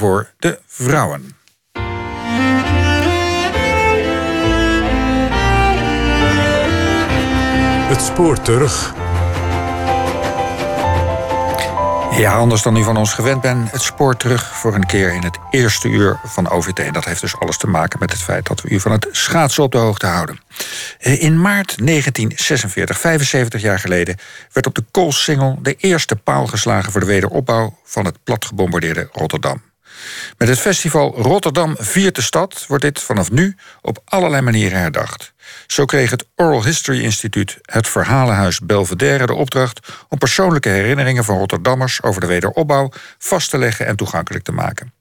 voor de vrouwen. Het spoor terug. Ja, anders dan u van ons gewend bent, het spoor terug voor een keer in het eerste uur van OVT. En dat heeft dus alles te maken met het feit dat we u van het schaatsen op de hoogte houden. Eh, in maart 1946, 75 jaar geleden, werd op de Koolsingel de eerste paal geslagen voor de wederopbouw van het platgebombardeerde Rotterdam. Met het festival Rotterdam viert de stad wordt dit vanaf nu op allerlei manieren herdacht. Zo kreeg het Oral History Instituut, het Verhalenhuis Belvedere, de opdracht om persoonlijke herinneringen van Rotterdammers over de wederopbouw vast te leggen en toegankelijk te maken.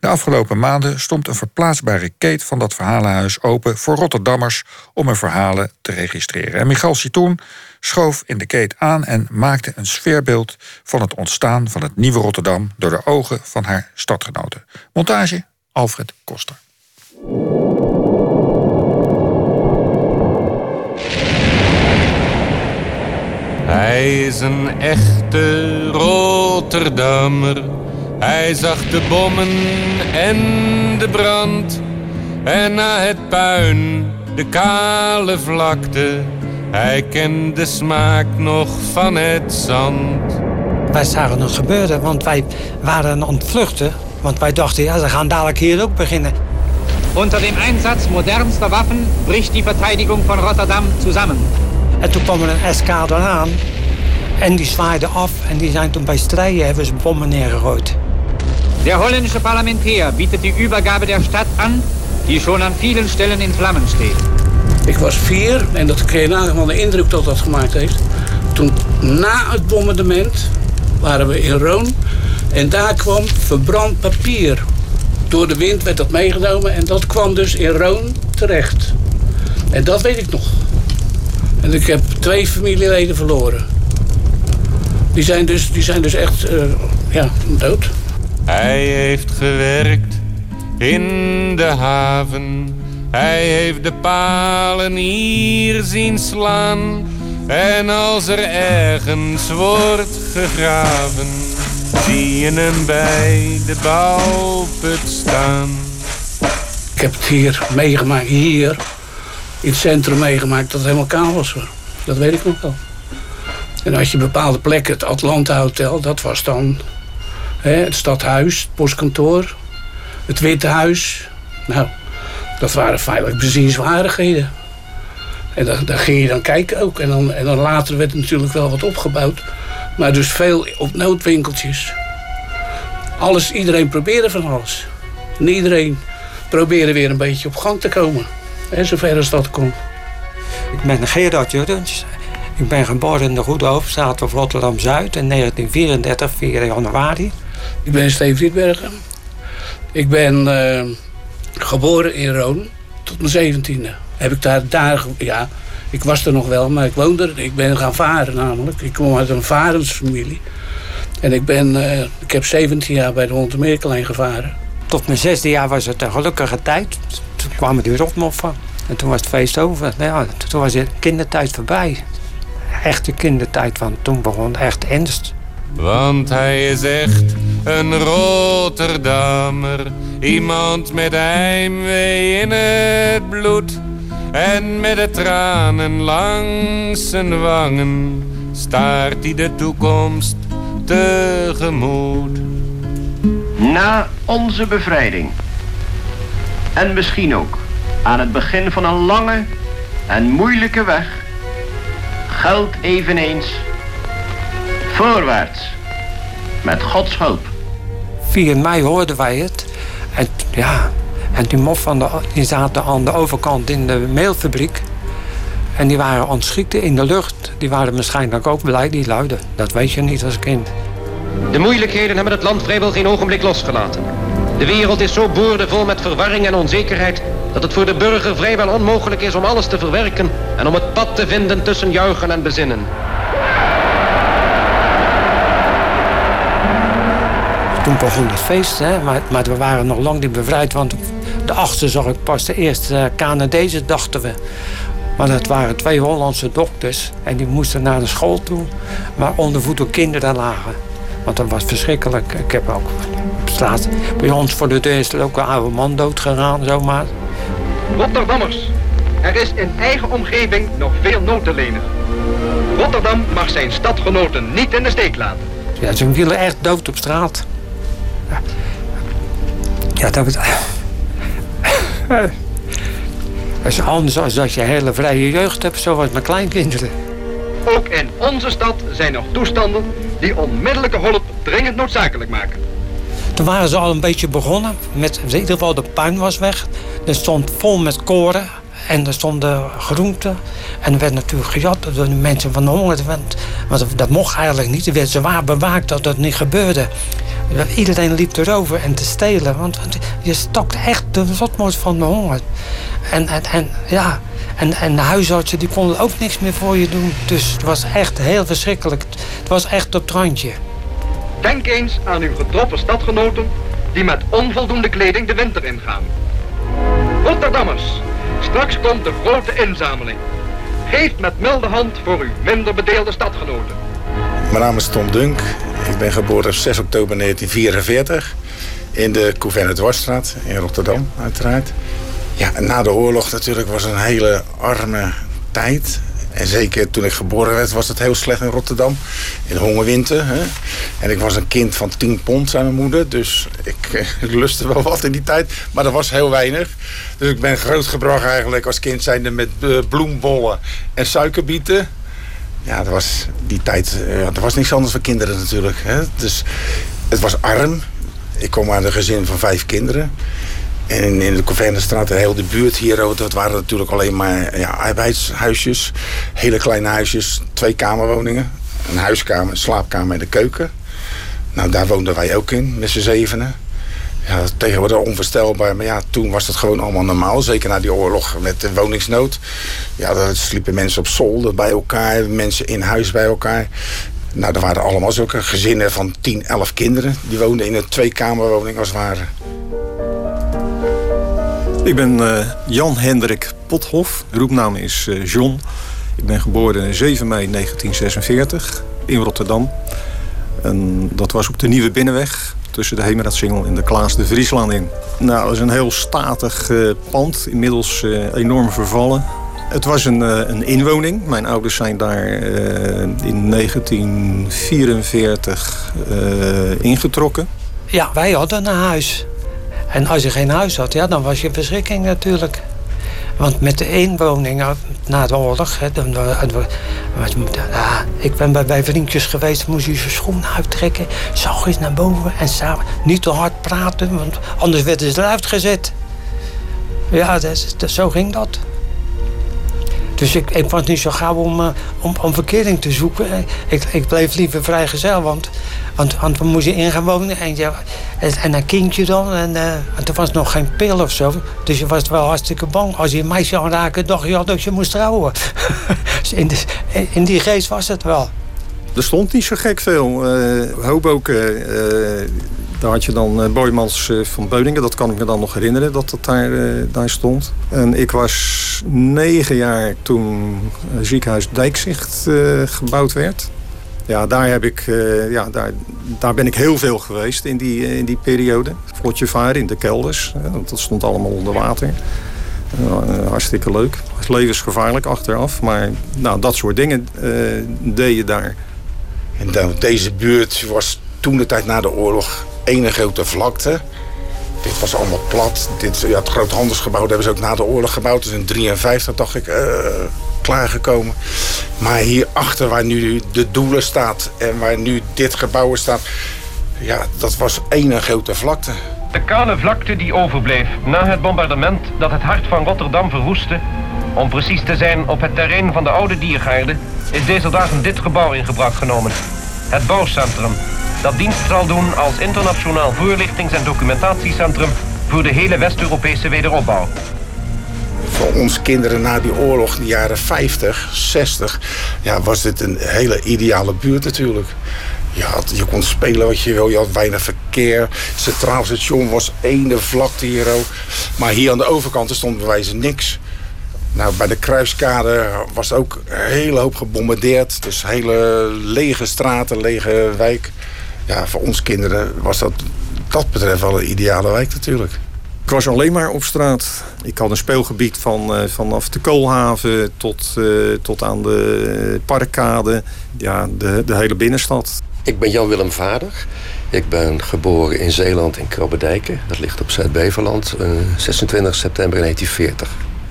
De afgelopen maanden stond een verplaatsbare keet van dat verhalenhuis open voor Rotterdammers om hun verhalen te registreren. En Michal Citroen schoof in de keet aan en maakte een sfeerbeeld van het ontstaan van het nieuwe Rotterdam door de ogen van haar stadgenoten. Montage Alfred Koster. Hij is een echte Rotterdammer. Hij zag de bommen en de brand. En na het puin, de kale vlakte. Hij kent de smaak nog van het zand. Wij zagen het gebeuren, want wij waren aan het vluchten. Want wij dachten, ja, ze gaan dadelijk hier ook beginnen. Unter dem Einsatz modernster Waffen bricht die Verteidigung von Rotterdam zusammen. En toen kwam er een eskadron aan. En die zwaaiden af en die zijn toen bij strijden hebben ze bommen neergegooid. Der holländische Parlamentär bietet die Übergabe der Stadt an, die schon an vielen Stellen in Flammen steht. Ik was vier en dat je nagaan de indruk dat dat gemaakt heeft. Toen na het bombardement waren we in Roon en daar kwam verbrand papier. Door de wind werd dat meegenomen en dat kwam dus in Roon terecht. En dat weet ik nog. En ik heb twee familieleden verloren. Die zijn dus, die zijn dus echt uh, ja, dood. Hij heeft gewerkt in de haven. Hij heeft de palen hier zien slaan. En als er ergens wordt gegraven, zie je hem bij de bouwput staan. Ik heb het hier meegemaakt, hier in het centrum meegemaakt, dat het helemaal kaal was. Dat weet ik nog wel. En als je bepaalde plekken, het Atlanta Hotel, dat was dan hè, het stadhuis, het postkantoor, het Witte Huis. Nou, dat waren feitelijk bezienswaardigheden. En daar, daar ging je dan kijken ook. En dan, en dan later werd er natuurlijk wel wat opgebouwd. Maar dus veel op noodwinkeltjes. Alles, iedereen probeerde van alles. En iedereen probeerde weer een beetje op gang te komen. Hè, zover als dat kon. Ik ben Gerard Jurgens. Ik ben geboren in de Goede Hoofdstraat of Rotterdam-Zuid in 1934, 4 januari. Ik ben Steven Rietbergen. Ik ben uh, geboren in Roon tot mijn zeventiende. Heb ik daar, daar, ja, ik was er nog wel, maar ik woonde er. Ik ben gaan varen namelijk. Ik kom uit een varensfamilie. En ik, ben, uh, ik heb 17 jaar bij de Hondermeerkelijn gevaren. Tot mijn zesde jaar was het een gelukkige tijd. Toen kwamen die rotmoffen. En toen was het feest over. Nou ja, toen was de kindertijd voorbij echte kindertijd, want toen begon echt ernst. Want hij is echt een Rotterdammer, iemand met heimwee in het bloed. En met de tranen langs zijn wangen staart hij de toekomst tegemoet. Na onze bevrijding, en misschien ook aan het begin van een lange en moeilijke weg, geldt eveneens voorwaarts met Gods hulp. 4 mei hoorden wij het. En ja, en die mof van de, die zaten aan de overkant in de mailfabriek. En die waren ontschieten in de lucht. Die waren waarschijnlijk ook blij, die luiden. Dat weet je niet als kind. De moeilijkheden hebben het land vrijwel geen ogenblik losgelaten. De wereld is zo boordevol met verwarring en onzekerheid dat het voor de burger vrijwel onmogelijk is om alles te verwerken en om het pad te vinden tussen juichen en bezinnen. Toen begon het feest, hè? Maar, maar we waren nog lang niet bevrijd, want de achtste zag ik pas de eerste Canadezen, dachten we. Maar het waren twee Hollandse dokters en die moesten naar de school toe, waar onder voeten kinderen lagen. Want dat was verschrikkelijk. Ik heb ook straat. Bij ons voor de deur is er ook een oude man dood gegaan, zomaar. Rotterdammers, er is in eigen omgeving nog veel nood te lenen. Rotterdam mag zijn stadgenoten niet in de steek laten. Ja, ze vielen echt dood op straat. Ja, dat... Dat is anders als dat je hele vrije jeugd hebt, zoals mijn kleinkinderen. Ook in onze stad zijn er toestanden die onmiddellijke hulp dringend noodzakelijk maken. Toen waren ze al een beetje begonnen. Met, in ieder geval de puin was weg. Er stond vol met koren. En er stonden groenten. En er werd natuurlijk gejat door de mensen van de honger. Want dat mocht eigenlijk niet. Er werd zwaar bewaakt dat dat niet gebeurde. Iedereen liep erover en te stelen. Want je stokt echt de zotmoord van de honger. En, en, en ja, en, en de huisartsen die konden ook niks meer voor je doen. Dus het was echt heel verschrikkelijk. Het was echt op het randje. Denk eens aan uw getroffen stadgenoten die met onvoldoende kleding de winter ingaan. Rotterdammers, straks komt de grote inzameling. Geef met milde hand voor uw minder bedeelde stadgenoten. Mijn naam is Tom Dunk. Ik ben geboren op 6 oktober 1944 in de Couverne Dwarsstraat in Rotterdam, uiteraard. Ja, na de oorlog natuurlijk was een hele arme tijd. En zeker toen ik geboren werd was het heel slecht in Rotterdam. In de hongerwinter. Hè? En ik was een kind van 10 pond, zei mijn moeder. Dus ik, ik lustte wel wat in die tijd. Maar dat was heel weinig. Dus ik ben grootgebracht eigenlijk als kind zijnde met uh, bloembollen en suikerbieten. Ja, dat was die tijd. Uh, er was niks anders voor kinderen natuurlijk. Hè? Dus het was arm. Ik kom uit een gezin van vijf kinderen. En in de Covernestraat, de hele buurt hier, dat waren natuurlijk alleen maar ja, arbeidshuisjes. Hele kleine huisjes, twee kamerwoningen. Een huiskamer, een slaapkamer en de keuken. Nou, daar woonden wij ook in, met z'n zevenen. Ja, tegenwoordig onvoorstelbaar, maar ja, toen was het gewoon allemaal normaal. Zeker na die oorlog met de woningsnood. Ja, daar sliepen mensen op zolder bij elkaar, mensen in huis bij elkaar. Nou, er waren allemaal zulke gezinnen van 10, 11 kinderen. Die woonden in een tweekamerwoning als het ware. Ik ben uh, Jan Hendrik Pothof. Roepnaam is uh, John. Ik ben geboren 7 mei 1946 in Rotterdam. En dat was op de Nieuwe Binnenweg tussen de Hemeraadsingel en de Klaas de Vrieslaan in. Nou, dat is een heel statig uh, pand, inmiddels enorm vervallen. Het was een, een, inwoning. Mijn ouders zijn daar in 1944 ingetrokken. Ja, wij hadden een huis. En als je geen huis had, ja, dan was je verschrikking natuurlijk. Want met de eenwoning na de oorlog... Hè, dan, ja, ik ben bij, bij vriendjes geweest, moest je zijn schoenen uittrekken... zag eens naar boven en samen niet te hard praten... want anders werden ze eruit gezet. Ja, dat, zo ging dat. Dus ik, ik was niet zo gauw om, uh, om, om verkering te zoeken. Ik, ik bleef liever vrijgezel, want, want, want we moesten in gaan wonen. En, ja, en, een kindje dan. En, uh, en er was nog geen pil of zo. Dus je was wel hartstikke bang. Als je een meisje aanraken, dacht je al dat je moest trouwen. dus in, in die geest was het wel. Er stond niet zo gek veel. Uh, Hoboken, daar had je dan uh, Boymans van Beuningen. Dat kan ik me dan nog herinneren dat dat daar, daar stond. En ik was negen jaar toen ziekenhuis Dijkzicht gebouwd werd. Ja, daar, heb ik, ja daar, daar ben ik heel veel geweest in die, in die periode. Vlotje varen in de kelders. dat stond allemaal onder water. hartstikke leuk. Levensgevaarlijk achteraf. Maar nou, dat soort dingen deed je daar. En dan, deze buurt was toen de tijd na de oorlog één grote vlakte. Dit was allemaal plat. Dit, ja, het groot handelsgebouw hebben ze ook na de oorlog gebouwd. Dus in 1953 dacht ik uh, klaargekomen. Maar hierachter waar nu de doelen staat en waar nu dit gebouw staat... ja, dat was één grote vlakte. De kale vlakte die overbleef na het bombardement dat het hart van Rotterdam verwoestte... om precies te zijn op het terrein van de oude diergaarde is deze dagen dit gebouw in gebruik genomen. Het bouwcentrum, dat dienst zal doen als internationaal voorlichtings- en documentatiecentrum voor de hele West-Europese wederopbouw. Voor ons kinderen na die oorlog, in de jaren 50, 60, ja, was dit een hele ideale buurt natuurlijk. Je, had, je kon spelen wat je wil, je had weinig verkeer. Het centraal station was ene vlakte hier ook. Maar hier aan de overkant stond bij niks. Nou, bij de Kruiskade was ook een hele hoop gebombardeerd. Dus hele lege straten, lege wijk. Ja, voor ons kinderen was dat dat betreft wel een ideale wijk natuurlijk. Ik was alleen maar op straat. Ik had een speelgebied van, uh, vanaf de Koolhaven tot, uh, tot aan de Parkkade. Ja, de, de hele binnenstad. Ik ben Jan-Willem Vader. Ik ben geboren in Zeeland in Krabbedijken. Dat ligt op Zuid-Beverland. Uh, 26 september 1940.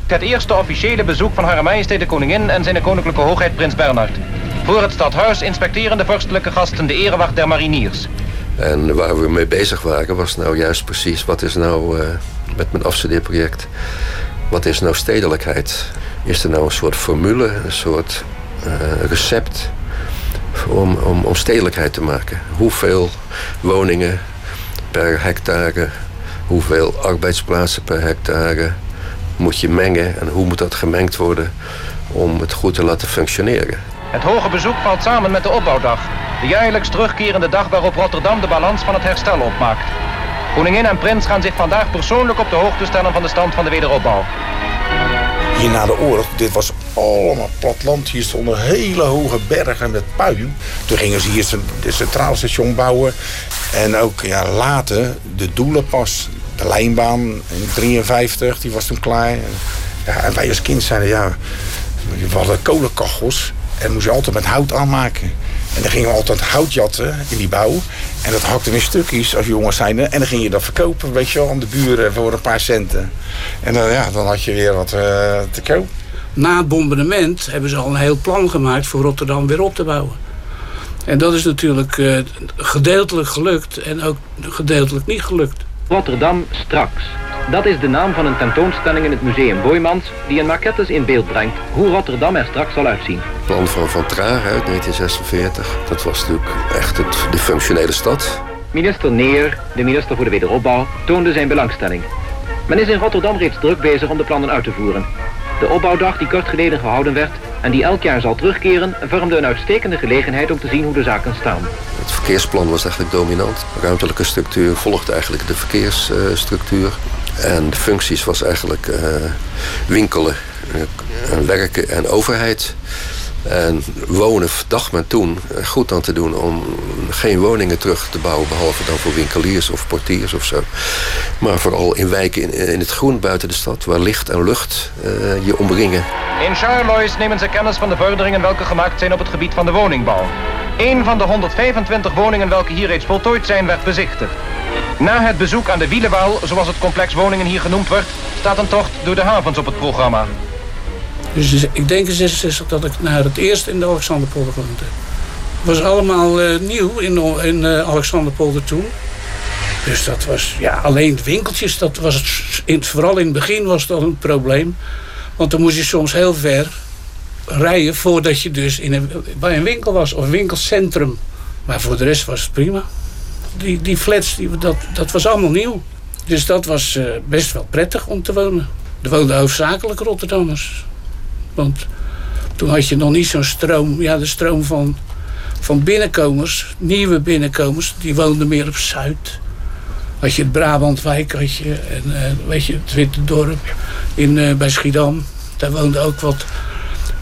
Het eerste officiële bezoek van Hare Majesteit de Koningin en zijn koninklijke hoogheid Prins Bernhard. Voor het stadhuis inspecteren de vorstelijke gasten de erewacht der mariniers. En waar we mee bezig waren was nou juist precies... wat is nou uh, met mijn afstudeerproject... wat is nou stedelijkheid? Is er nou een soort formule, een soort uh, recept... Om, om, om stedelijkheid te maken? Hoeveel woningen per hectare? Hoeveel arbeidsplaatsen per hectare? Moet je mengen en hoe moet dat gemengd worden... om het goed te laten functioneren? Het hoge bezoek valt samen met de opbouwdag. De jaarlijks terugkerende dag waarop Rotterdam de balans van het herstel opmaakt. Koningin en prins gaan zich vandaag persoonlijk op de hoogte stellen van de stand van de wederopbouw. Hier na de oorlog, dit was allemaal platland. Hier stonden hele hoge bergen met puin. Toen gingen ze hier het centraal station bouwen. En ook ja, later de doelenpas, de lijnbaan in 53, die was toen klaar. En wij als kind zeiden, ja, we hadden kolenkachels. En moest je altijd met hout aanmaken. En dan gingen we altijd hout jatten in die bouw. En dat hakte in stukjes als jongens zijn. En dan ging je dat verkopen, weet je wel, aan de buren voor een paar centen. En dan, ja, dan had je weer wat uh, te koop. Na het bombardement hebben ze al een heel plan gemaakt voor Rotterdam weer op te bouwen. En dat is natuurlijk uh, gedeeltelijk gelukt en ook gedeeltelijk niet gelukt. Rotterdam straks. Dat is de naam van een tentoonstelling in het museum Boymans... die in maquettes in beeld brengt hoe Rotterdam er straks zal uitzien. Het plan van Van Traag uit 1946, dat was natuurlijk echt het, de functionele stad. Minister Neer, de minister voor de wederopbouw, toonde zijn belangstelling. Men is in Rotterdam reeds druk bezig om de plannen uit te voeren. De opbouwdag die kort geleden gehouden werd en die elk jaar zal terugkeren... vormde een uitstekende gelegenheid om te zien hoe de zaken staan. Het verkeersplan was eigenlijk dominant. De ruimtelijke structuur volgde eigenlijk de verkeersstructuur. En de functies was eigenlijk uh, winkelen, uh, werken en overheid. En wonen dacht men toen goed aan te doen om geen woningen terug te bouwen... behalve dan voor winkeliers of portiers of zo. Maar vooral in wijken in, in het groen buiten de stad... waar licht en lucht uh, je omringen. In Charlois nemen ze kennis van de vorderingen welke gemaakt zijn op het gebied van de woningbouw. Een van de 125 woningen welke hier reeds voltooid zijn werd bezichtigd. Na het bezoek aan de Wielenwaal, zoals het complex woningen hier genoemd wordt... staat een tocht door de havens op het programma. Dus ik denk in 66 dat ik naar het eerst in de Alexanderpolder gewoond. Het was allemaal uh, nieuw in, in uh, Alexanderpolder toen. Dus dat was, ja, alleen winkeltjes, dat was het, in, vooral in het begin was dat een probleem. Want dan moest je soms heel ver rijden voordat je dus in een, bij een winkel was, of winkelcentrum. Maar voor de rest was het prima. Die, die flats, die, dat, dat was allemaal nieuw. Dus dat was uh, best wel prettig om te wonen. Er woonden hoofdzakelijk Rotterdammers. Want toen had je nog niet zo'n stroom. Ja, de stroom van, van binnenkomers, nieuwe binnenkomers, die woonden meer op Zuid. Had je het Brabantwijk, had je, en uh, weet je, het Witte Dorp in, uh, bij Schiedam. Daar woonde ook wat.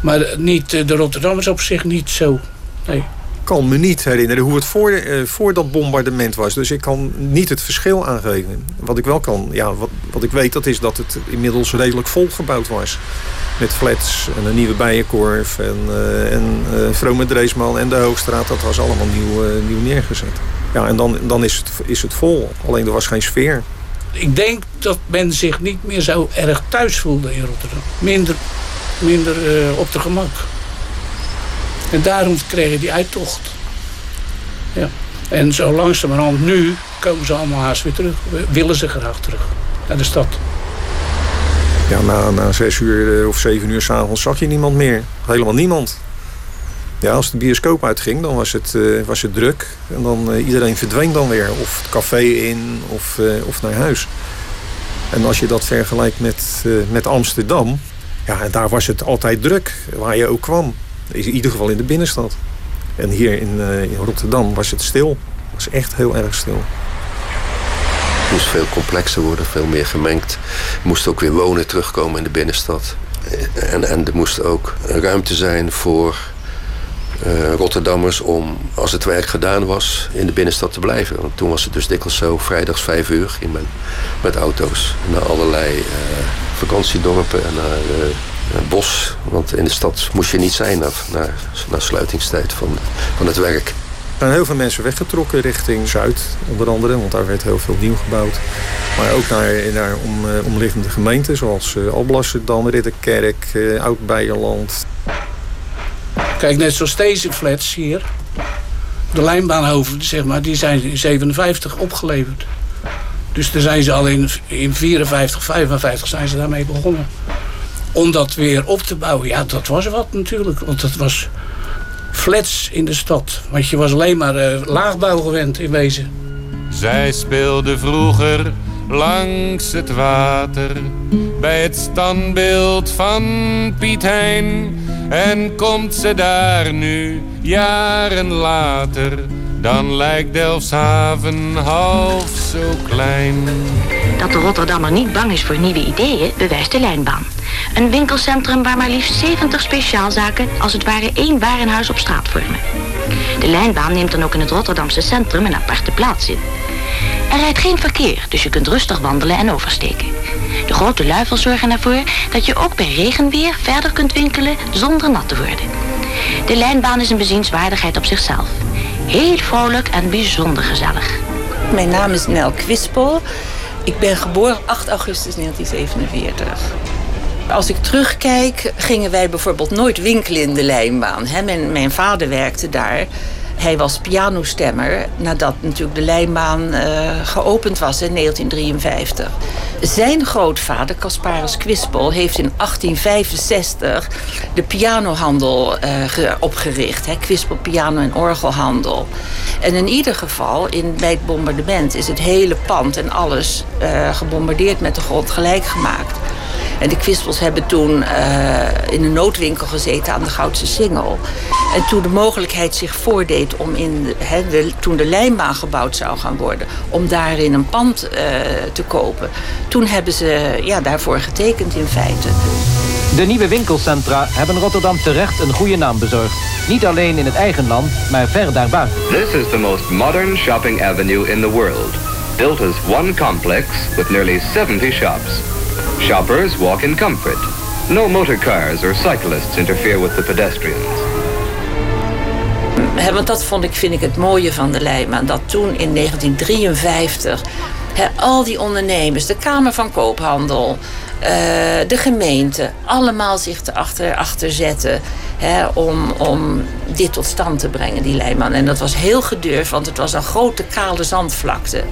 Maar niet, uh, de Rotterdammers op zich niet zo. Nee kan me niet herinneren hoe het voor, voor dat bombardement was. Dus ik kan niet het verschil aangeven. Wat ik wel kan, ja, wat ik weet, dat is dat het inmiddels redelijk volgebouwd was. Met flats en een nieuwe Bijenkorf en, uh, en uh, Vrome Dreesman en de Hoogstraat. Dat was allemaal nieuw, nieuw neergezet. Ja, en dan, dan is, het, is het vol. Alleen er was geen sfeer. Ik denk dat men zich niet meer zo erg thuis voelde in Rotterdam. Minder, minder op de gemak. En daarom kregen die uittocht. Ja. En zo langzamerhand nu komen ze allemaal haast weer terug. Willen ze graag terug naar de stad. Ja, na, na zes uur of zeven uur s'avonds zag je niemand meer. Helemaal niemand. Ja, als de bioscoop uitging, dan was het, uh, was het druk. En dan uh, iedereen verdween dan weer. Of het café in, of, of naar huis. En als je dat vergelijkt met, met Amsterdam... Ja, daar was het altijd druk, waar je ook kwam. In ieder geval in de binnenstad. En hier in, in Rotterdam was het stil. Het was echt heel erg stil. Moest veel complexer worden, veel meer gemengd. Moest ook weer wonen terugkomen in de binnenstad. En, en er moest ook ruimte zijn voor uh, Rotterdammers om, als het werk gedaan was, in de binnenstad te blijven. Want toen was het dus dikwijls zo, vrijdags vijf uur ging men met auto's naar allerlei uh, vakantiedorpen en naar uh, bos. Want in de stad moest je niet zijn na, na, na sluitingstijd van, van het werk. Er zijn heel veel mensen weggetrokken richting Zuid, onder andere. Want daar werd heel veel nieuw gebouwd. Maar ook naar, naar om, omliggende gemeenten, zoals uh, Alblasserdam, Ridderkerk, uh, Oud-Beierland. Kijk, net zoals deze flats hier. De lijnbaanhoven, zeg maar, die zijn in 57 opgeleverd. Dus daar zijn ze al in, in 54, 55 zijn ze daarmee begonnen. Om dat weer op te bouwen, ja, dat was wat natuurlijk. Want dat was flats in de stad. Want je was alleen maar uh, laagbouw gewend in wezen. Zij speelde vroeger langs het water bij het standbeeld van Piet Hein. En komt ze daar nu, jaren later, dan lijkt Delfshaven half zo klein. Dat de Rotterdammer niet bang is voor nieuwe ideeën, bewijst de lijnbaan. Een winkelcentrum waar maar liefst 70 speciaalzaken als het ware één warenhuis op straat vormen. De lijnbaan neemt dan ook in het Rotterdamse centrum een aparte plaats in. Er rijdt geen verkeer, dus je kunt rustig wandelen en oversteken. De grote luifels zorgen ervoor dat je ook bij regenweer verder kunt winkelen zonder nat te worden. De lijnbaan is een bezienswaardigheid op zichzelf. Heel vrolijk en bijzonder gezellig. Mijn naam is Nel Kwispel. Ik ben geboren 8 augustus 1947. Als ik terugkijk, gingen wij bijvoorbeeld nooit winkelen in de lijnbaan. Mijn, mijn vader werkte daar. Hij was pianostemmer nadat natuurlijk de lijnbaan uh, geopend was in 1953. Zijn grootvader, Casparus Quispel, heeft in 1865 de pianohandel uh, opgericht. Hè, Quispel Piano- en Orgelhandel. En in ieder geval, in, bij het bombardement is het hele pand en alles uh, gebombardeerd met de grond gelijk gemaakt. En de Kwispels hebben toen uh, in een noodwinkel gezeten aan de Goudse Singel. En toen de mogelijkheid zich voordeed om in de, he, de, toen de lijnbaan gebouwd zou gaan worden, om daarin een pand uh, te kopen. Toen hebben ze ja, daarvoor getekend in feite. De nieuwe winkelcentra hebben Rotterdam terecht een goede naam bezorgd. Niet alleen in het eigen land, maar ver daarbuiten. This is the most modern shopping avenue in the world. Built as one complex with nearly 70 shops. Shoppers walk in comfort. No motorcars or cyclists interfere with the pedestrians. He, want dat vond ik, vind ik het mooie van de Leijman. Dat toen in 1953 he, al die ondernemers, de Kamer van Koophandel, uh, de gemeente, allemaal zich erachter achter zetten. Om, om dit tot stand te brengen, die Leijman. En dat was heel gedurfd, want het was een grote kale zandvlakte.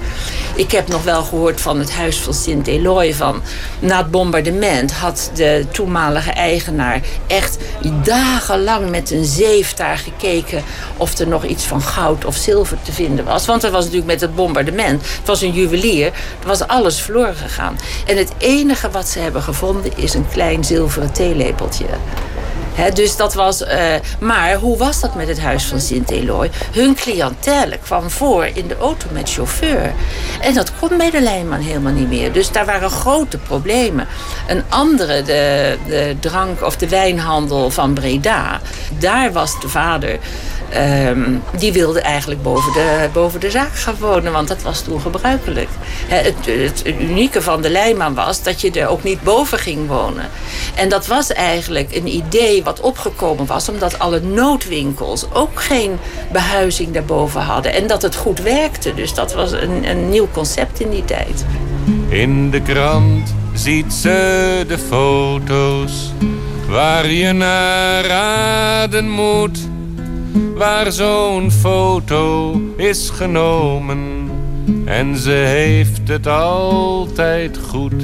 Ik heb nog wel gehoord van het huis van Sint Eloy van... na het bombardement had de toenmalige eigenaar echt dagenlang met een zeef daar gekeken... of er nog iets van goud of zilver te vinden was. Want er was natuurlijk met het bombardement, het was een juwelier... er was alles verloren gegaan. En het enige wat ze hebben gevonden is een klein zilveren theelepeltje. Dus dat was. Uh, maar hoe was dat met het huis van Sint Eloy? Hun cliëntele kwam voor in de auto met chauffeur. En dat kon bij de lijnman helemaal niet meer. Dus daar waren grote problemen. Een andere, de, de drank- of de wijnhandel van Breda. Daar was de vader. Um, die wilde eigenlijk boven de, boven de zaak gaan wonen, want dat was toen gebruikelijk. Het, het, het, unieke van de Leijman was dat je er ook niet boven ging wonen. En dat was eigenlijk een idee wat opgekomen was, omdat alle noodwinkels ook geen behuizing daarboven hadden. En dat het goed werkte. Dus dat was een, een nieuw concept in die tijd. In de krant ziet ze de foto's waar je naar raden moet waar zo'n foto is genomen. En ze heeft het altijd goed,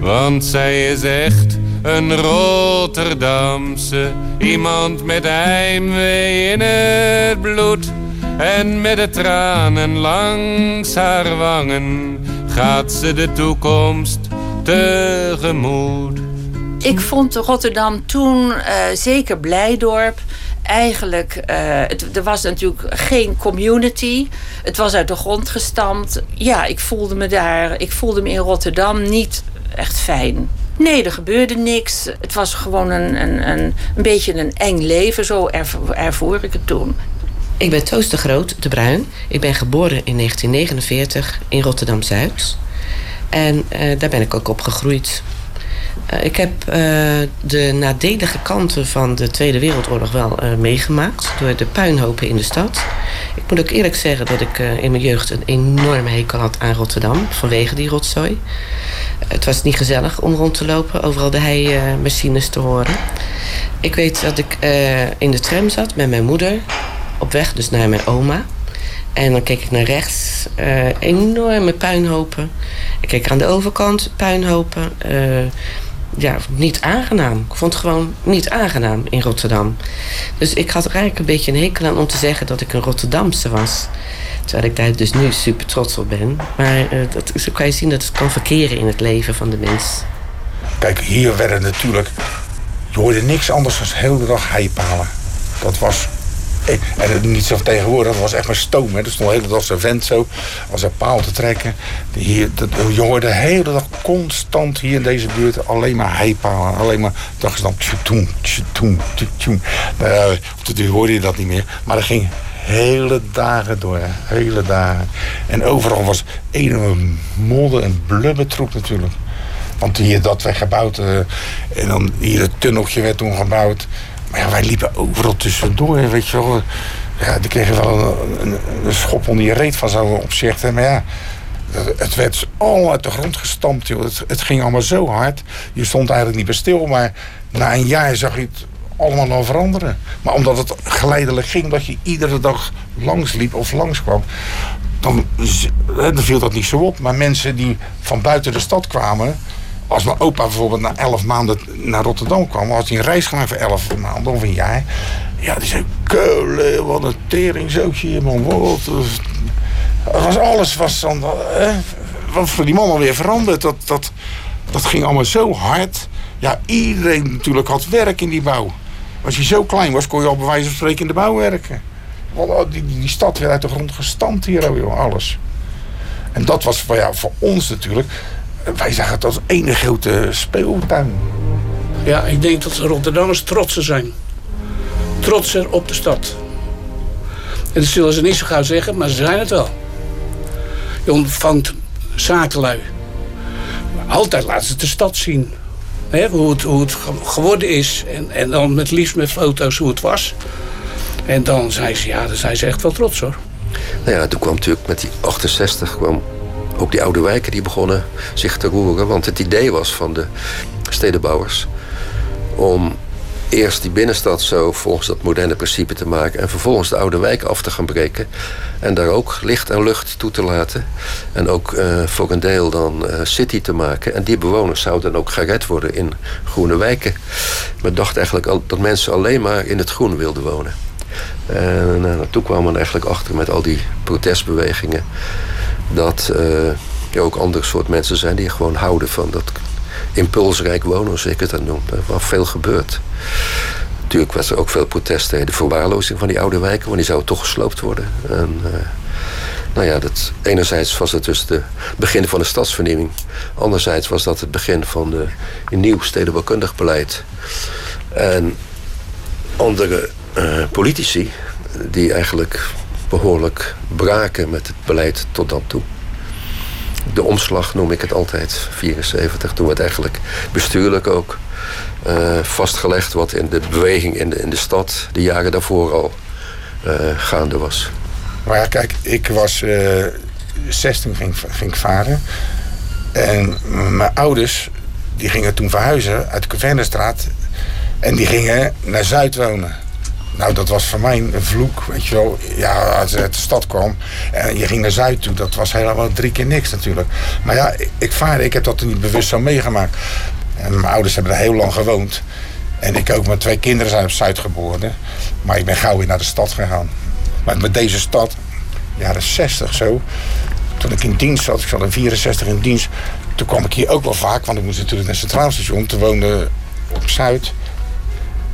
want zij is echt een Rotterdamse. Iemand met heimwee in het bloed. En met de tranen langs haar wangen gaat ze de toekomst tegemoet. Ik vond Rotterdam toen uh, zeker Blijdorp eigenlijk, uh, het, er was natuurlijk geen community. Het was uit de grond gestampt. Ja, ik voelde me daar, ik voelde me in Rotterdam niet echt fijn. Nee, er gebeurde niks. Het was gewoon een, een, een, een beetje een eng leven. Zo ervoer, ervoer ik het toen. Ik ben Toos de Groot, de Bruin. Ik ben geboren in 1949 in Rotterdam-Zuid. En uh, daar ben ik ook opgegroeid. Uh, ik heb uh, de nadelige kanten van de Tweede Wereldoorlog wel meegemaakt. Door de puinhopen in de stad. Ik moet ook eerlijk zeggen dat ik in mijn jeugd een enorme hekel had aan Rotterdam. Vanwege die rotzooi. Het was niet gezellig om rond te lopen. Overal de heimachines te horen. Ik weet dat ik in de tram zat met mijn moeder. Op weg dus naar mijn oma. En dan keek ik naar rechts. Uh, enorme puinhopen. Ik keek aan de overkant, puinhopen. Ja, niet aangenaam. Ik vond het gewoon niet aangenaam in Rotterdam. Dus ik had er eigenlijk een beetje een hekel aan om te zeggen dat ik een Rotterdamse was. Terwijl ik daar dus nu super trots op ben. Maar uh, dat, zo kan je zien dat het kan verkeren in het leven van de mens. Kijk, hier werden natuurlijk... Je hoorde niks anders dan de hele dag heipalen. Dat was en niet zo tegenwoordig, dat was echt maar stoom. Hè. Er stond de hele dag zo'n vent zo, als een paal te trekken. Hier, dat, je hoorde de hele dag constant hier in deze buurt alleen maar heipalen. Alleen maar, dacht je dan, tjoetoen, tjoetoen, tjoetoen. De hoorde je dat niet meer. Maar dat ging hele dagen door, hele dagen. En overal was een modder en blubbertroep natuurlijk. Want hier dat werd gebouwd. Uh, en dan hier het tunneltje werd toen gebouwd. Maar ja, wij liepen overal tussendoor, weet je wel. Ja, die kregen wel een, een, schop onder je reet van zo'n opzicht. Maar ja, het werd al uit de grond gestampt. Joh. Het, het, ging allemaal zo hard. Je stond eigenlijk niet meer stil. Maar na een jaar zag je het allemaal al veranderen. Maar omdat het geleidelijk ging, dat je iedere dag langs liep of langs kwam... Dan, dan viel dat niet zo op. Maar mensen die van buiten de stad kwamen als mijn opa bijvoorbeeld na elf maanden naar Rotterdam kwam... had hij een reis gemaakt voor elf maanden of een jaar... Ja, die zei, keulen, wat een teringzootje hier, man. Wat, was alles was dan... Eh, wat voor die man alweer veranderd. Dat, dat, dat ging allemaal zo hard. Ja, iedereen natuurlijk had werk in die bouw. Als je zo klein was, kon je al bij wijze van spreken in de bouw werken. Oh, die, die stad werd uit de grond gestampt hier, joh, alles. En dat was voor, ja, voor ons natuurlijk wij zagen het als ene grote speeltuin. Ja, ik denk dat Rotterdammers trotser zijn. Trotser op de stad. En dat zullen ze niet zo gauw zeggen, maar ze zijn het wel. Je ontvangt zakenlui. Altijd laten ze de stad zien. hoe, het, hoe het geworden is. En, en dan met liefst met foto's hoe het was. En dan zijn ze, ja, dan zijn ze echt wel trots hoor. Nou ja, toen kwam natuurlijk met die 68 kwam ook die oude wijken die begonnen zich te roeren. Want het idee was van de stedenbouwers om eerst die binnenstad zo volgens dat moderne principe te maken... en vervolgens de oude wijken af te gaan breken... en daar ook licht en lucht toe te laten. En ook uh, voor een deel dan uh, city te maken. En die bewoners zouden dan ook gered worden in groene wijken. Men dacht eigenlijk al, dat mensen alleen maar in het groen wilden wonen. En uh, toen kwam men eigenlijk achter met al die protestbewegingen dat uh, er ook andere soort mensen zijn die gewoon houden van dat impulsrijk wonen, zoals ik het dan noem. Was veel gebeurd. Natuurlijk was er ook veel protest tegen de verwaarlozing van die oude wijken, want die zouden toch gesloopt worden. En, uh, nou ja, dat, enerzijds was het dus het begin van de stadsvernieuwing. Anderzijds was dat het begin van de, een nieuw stedenbouwkundig beleid. En andere uh, politici die eigenlijk behoorlijk braken met het beleid tot dan toe. De omslag noem ik het altijd, 74. Toen werd eigenlijk bestuurlijk ook uh, vastgelegd wat in de beweging in de, in de stad de jaren daarvoor al uh, gaande was. Maar ja, kijk, ik was uh, 16, ging, ging ik varen. En mijn ouders die gingen toen verhuizen uit de Cavernestraat. En die gingen naar Zuid wonen. Nou, dat was voor mij een vloek, weet je wel. Ja, als je uit de stad kwam en je ging naar Zuid toe, dat was helemaal drie keer niks natuurlijk. Maar ja, ik vaar, ik heb dat niet bewust zo meegemaakt. En mijn ouders hebben er heel lang gewoond. En ik ook, mijn twee kinderen zijn op Zuid geboren. Maar ik ben gauw weer naar de stad gegaan. Maar met deze stad, jaren 60 zo, toen ik in dienst zat, ik zat in 64 in dienst, toen kwam ik hier ook wel vaak, want ik moest natuurlijk naar het Centraal Station, te wonen op Zuid.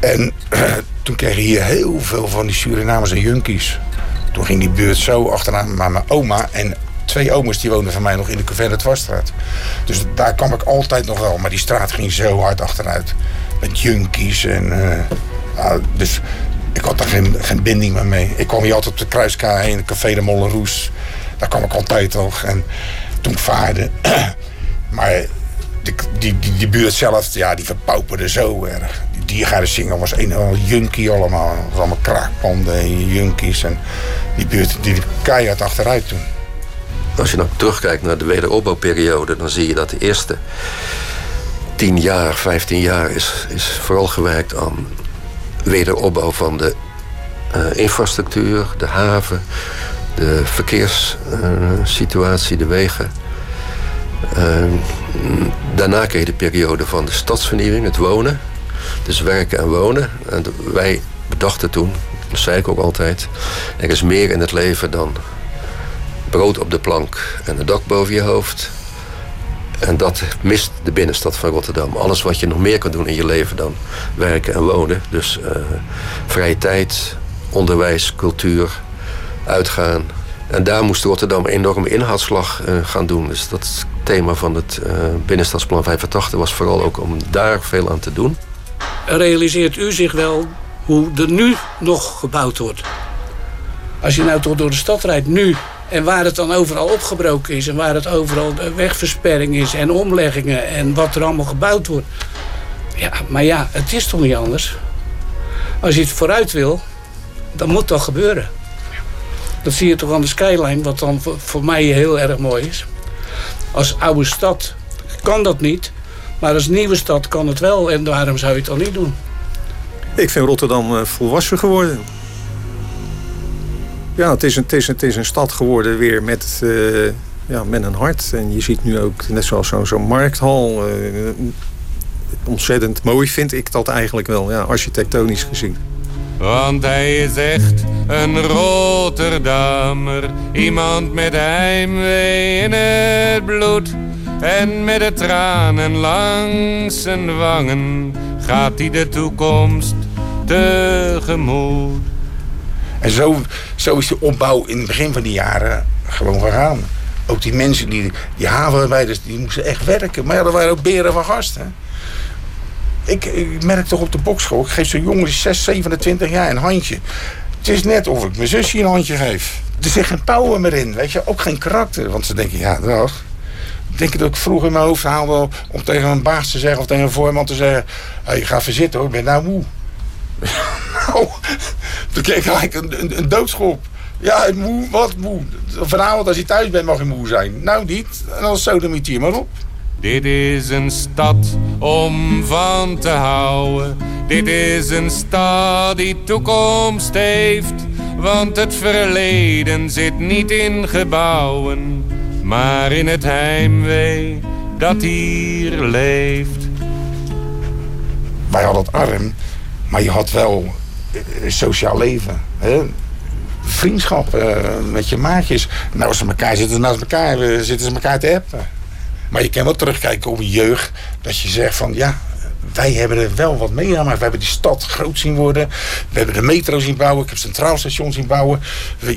En toen kregen hier heel veel van die Surinamers en junkies. Toen ging die buurt zo achteraan. Maar mijn oma en twee omers die woonden van mij nog in de Caverne Dwarsstraat. Dus daar kwam ik altijd nog wel. Maar die straat ging zo hard achteruit. Met junkies en... eh, dus ik had daar geen, geen binding meer mee. Ik kwam hier altijd op de Kruiska heen, Café de Mollenroes. Daar kwam ik altijd nog. En toen ik vaarde... maar die, buurt zelf, ja, die verpauperde zo erg. Die diergaardensingel was een junkie allemaal. Allemaal kraakpanden en junkies. En die buurt die keihard achteruit toen. Als je nou terugkijkt naar de wederopbouwperiode, dan zie je dat de eerste 10 jaar, 15 jaar is, is vooral gewerkt aan wederopbouw van de eh, infrastructuur, de haven, de verkeerssituatie, de wegen. Eh, daarna kreeg je de periode van de stadsvernieuwing, het wonen. Dus werken en wonen. En wij bedachten toen, dat zei ik ook altijd, er is meer in het leven dan brood op de plank en een dak boven je hoofd. En dat mist de binnenstad van Rotterdam. Alles wat je nog meer kan doen in je leven dan werken en wonen. Dus eh, vrije tijd, onderwijs, cultuur, uitgaan. En daar moest Rotterdam een enorme inhaalslag uh, gaan doen. Dus dat thema van het uh, binnenstadsplan 85 was vooral ook om daar veel aan te doen. Realiseert u zich wel hoe er nu nog gebouwd wordt? Als je nou toch door de stad rijdt, nu en waar het dan overal opgebroken is en waar het overal wegversperring is en omleggingen en wat er allemaal gebouwd wordt. Ja, maar ja, het is toch niet anders. Als je het vooruit wil, dan moet dat gebeuren. Dat zie je toch aan de skyline, wat dan voor, mij heel erg mooi is. Als oude stad kan dat niet, maar als nieuwe stad kan het wel. En waarom zou je het dan niet doen? Ik vind Rotterdam volwassen geworden. Ja, het is een, het is, stad geworden weer met, uh, ja, met een hart. En je ziet nu ook, net zoals zo'n zo markthal... Uh, ontzettend mooi vind ik dat eigenlijk wel, ja, architectonisch gezien. Want hij is echt een Rotterdammer. Iemand met heimwee in het bloed. En met de tranen langs zijn wangen gaat hij de toekomst tegemoet. En zo, zo is de opbouw in het begin van die jaren gewoon gegaan. Ook die mensen, die, die havenarbeiders, die moesten echt werken. Maar ja, er waren ook beren van gasten. Ik, merk toch op de bokschool, ik geef zo'n jongen 6, 27 jaar een handje. Het is net of ik mijn zusje een handje geef. Er zit geen power meer in, weet je. Ook geen karakter. Want ze denken, ja, dat... Denk dat ik vroeger in mijn hoofd haalde om tegen een baas te zeggen of tegen een voorman te zeggen: hey, ga even zitten hoor, ik ben nou moe. nou, toen kreeg ik eigenlijk een, een, een doodschop. Ja, moe, wat moe? Vanavond als je thuis bent mag je moe zijn. Nou niet, en dan sodemiet hier maar op. Dit is een stad om van te houden. Dit is een stad die toekomst heeft. Want het verleden zit niet in gebouwen, maar in het heimwee dat hier leeft. Wij hadden het arm, maar je had wel sociaal leven. Vriendschap uh, met je maatjes. Nou, als ze elkaar zitten naast elkaar, zitten ze elkaar te appen. Maar je kan wel terugkijken op een jeugd. Dat je zegt van ja, wij hebben er wel wat meegemaakt. We hebben die stad groot zien worden. We hebben de metro zien bouwen. Ik heb Centraal Station zien bouwen.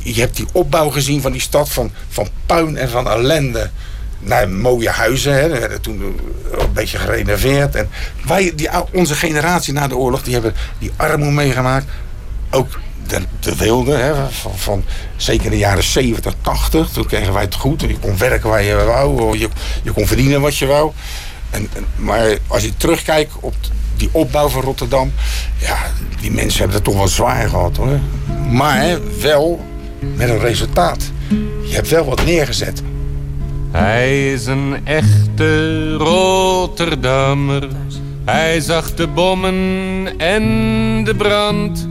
Je hebt die opbouw gezien van die stad van, van puin en van ellende. Naar mooie huizen. Hè. Toen een beetje gerenoveerd. En wij, die, onze generatie na de oorlog, die hebben die armoede meegemaakt. Ook de, de wilde, van, van, zeker de jaren 70, 80. Toen kregen wij het goed. Je kon werken waar je wou. Je, je kon verdienen wat je wou. En, maar als je terugkijkt op die opbouw van Rotterdam... ja, die mensen hebben het toch wel zwaar gehad, hoor. Maar wel met een resultaat. Je hebt wel wat neergezet. Hij is een echte Rotterdammer. Hij zag de bommen en de brand...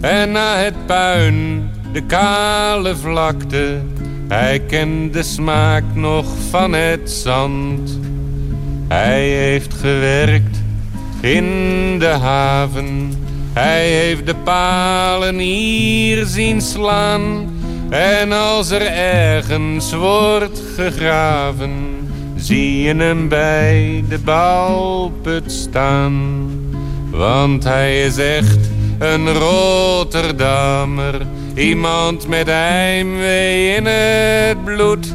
En na het puin, de kale vlakte, hij kent de smaak nog van het zand. Hij heeft gewerkt in de haven, hij heeft de palen hier zien slaan. En als er ergens wordt gegraven, zie je hem bij de bouwput staan. Want hij is echt een Rotterdammer. Iemand met heimwee in het bloed.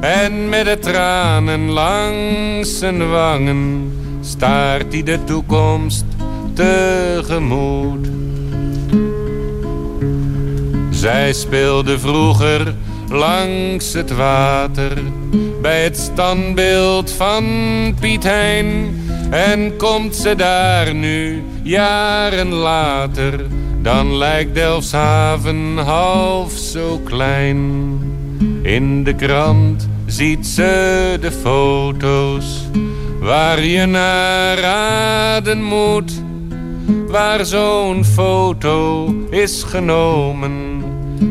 En met de tranen langs zijn wangen staart hij de toekomst tegemoet. Zij speelde vroeger langs het water bij het standbeeld van Piet Hein. En komt ze daar nu, jaren later, dan lijkt Delfshaven half zo klein. In de krant ziet ze de foto's waar je naar raden moet. Waar zo'n foto is genomen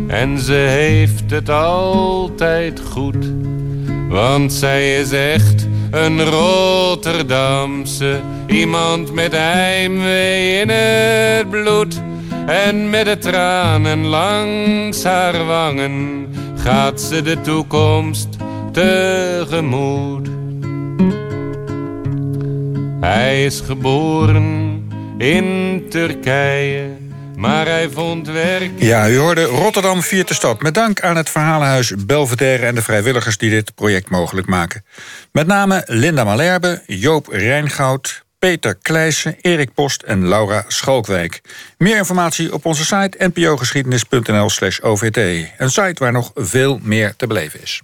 en ze heeft het altijd goed. Want zij is echt een Rotterdamse, iemand met heimwee in het bloed. En met de tranen langs haar wangen gaat ze de toekomst tegemoet. Hij is geboren in Turkije, maar hij vond werk... Ja, u hoorde Rotterdam viert de stad. Met dank aan het Verhalenhuis Belvedere en de vrijwilligers die dit project mogelijk maken. Met name Linda Malherbe, Joop Rijngoud, Peter Kleijsen, Erik Post en Laura Schalkwijk. Meer informatie op onze site npogeschiedenis.nl slash OVT. Een site waar nog veel meer te beleven is.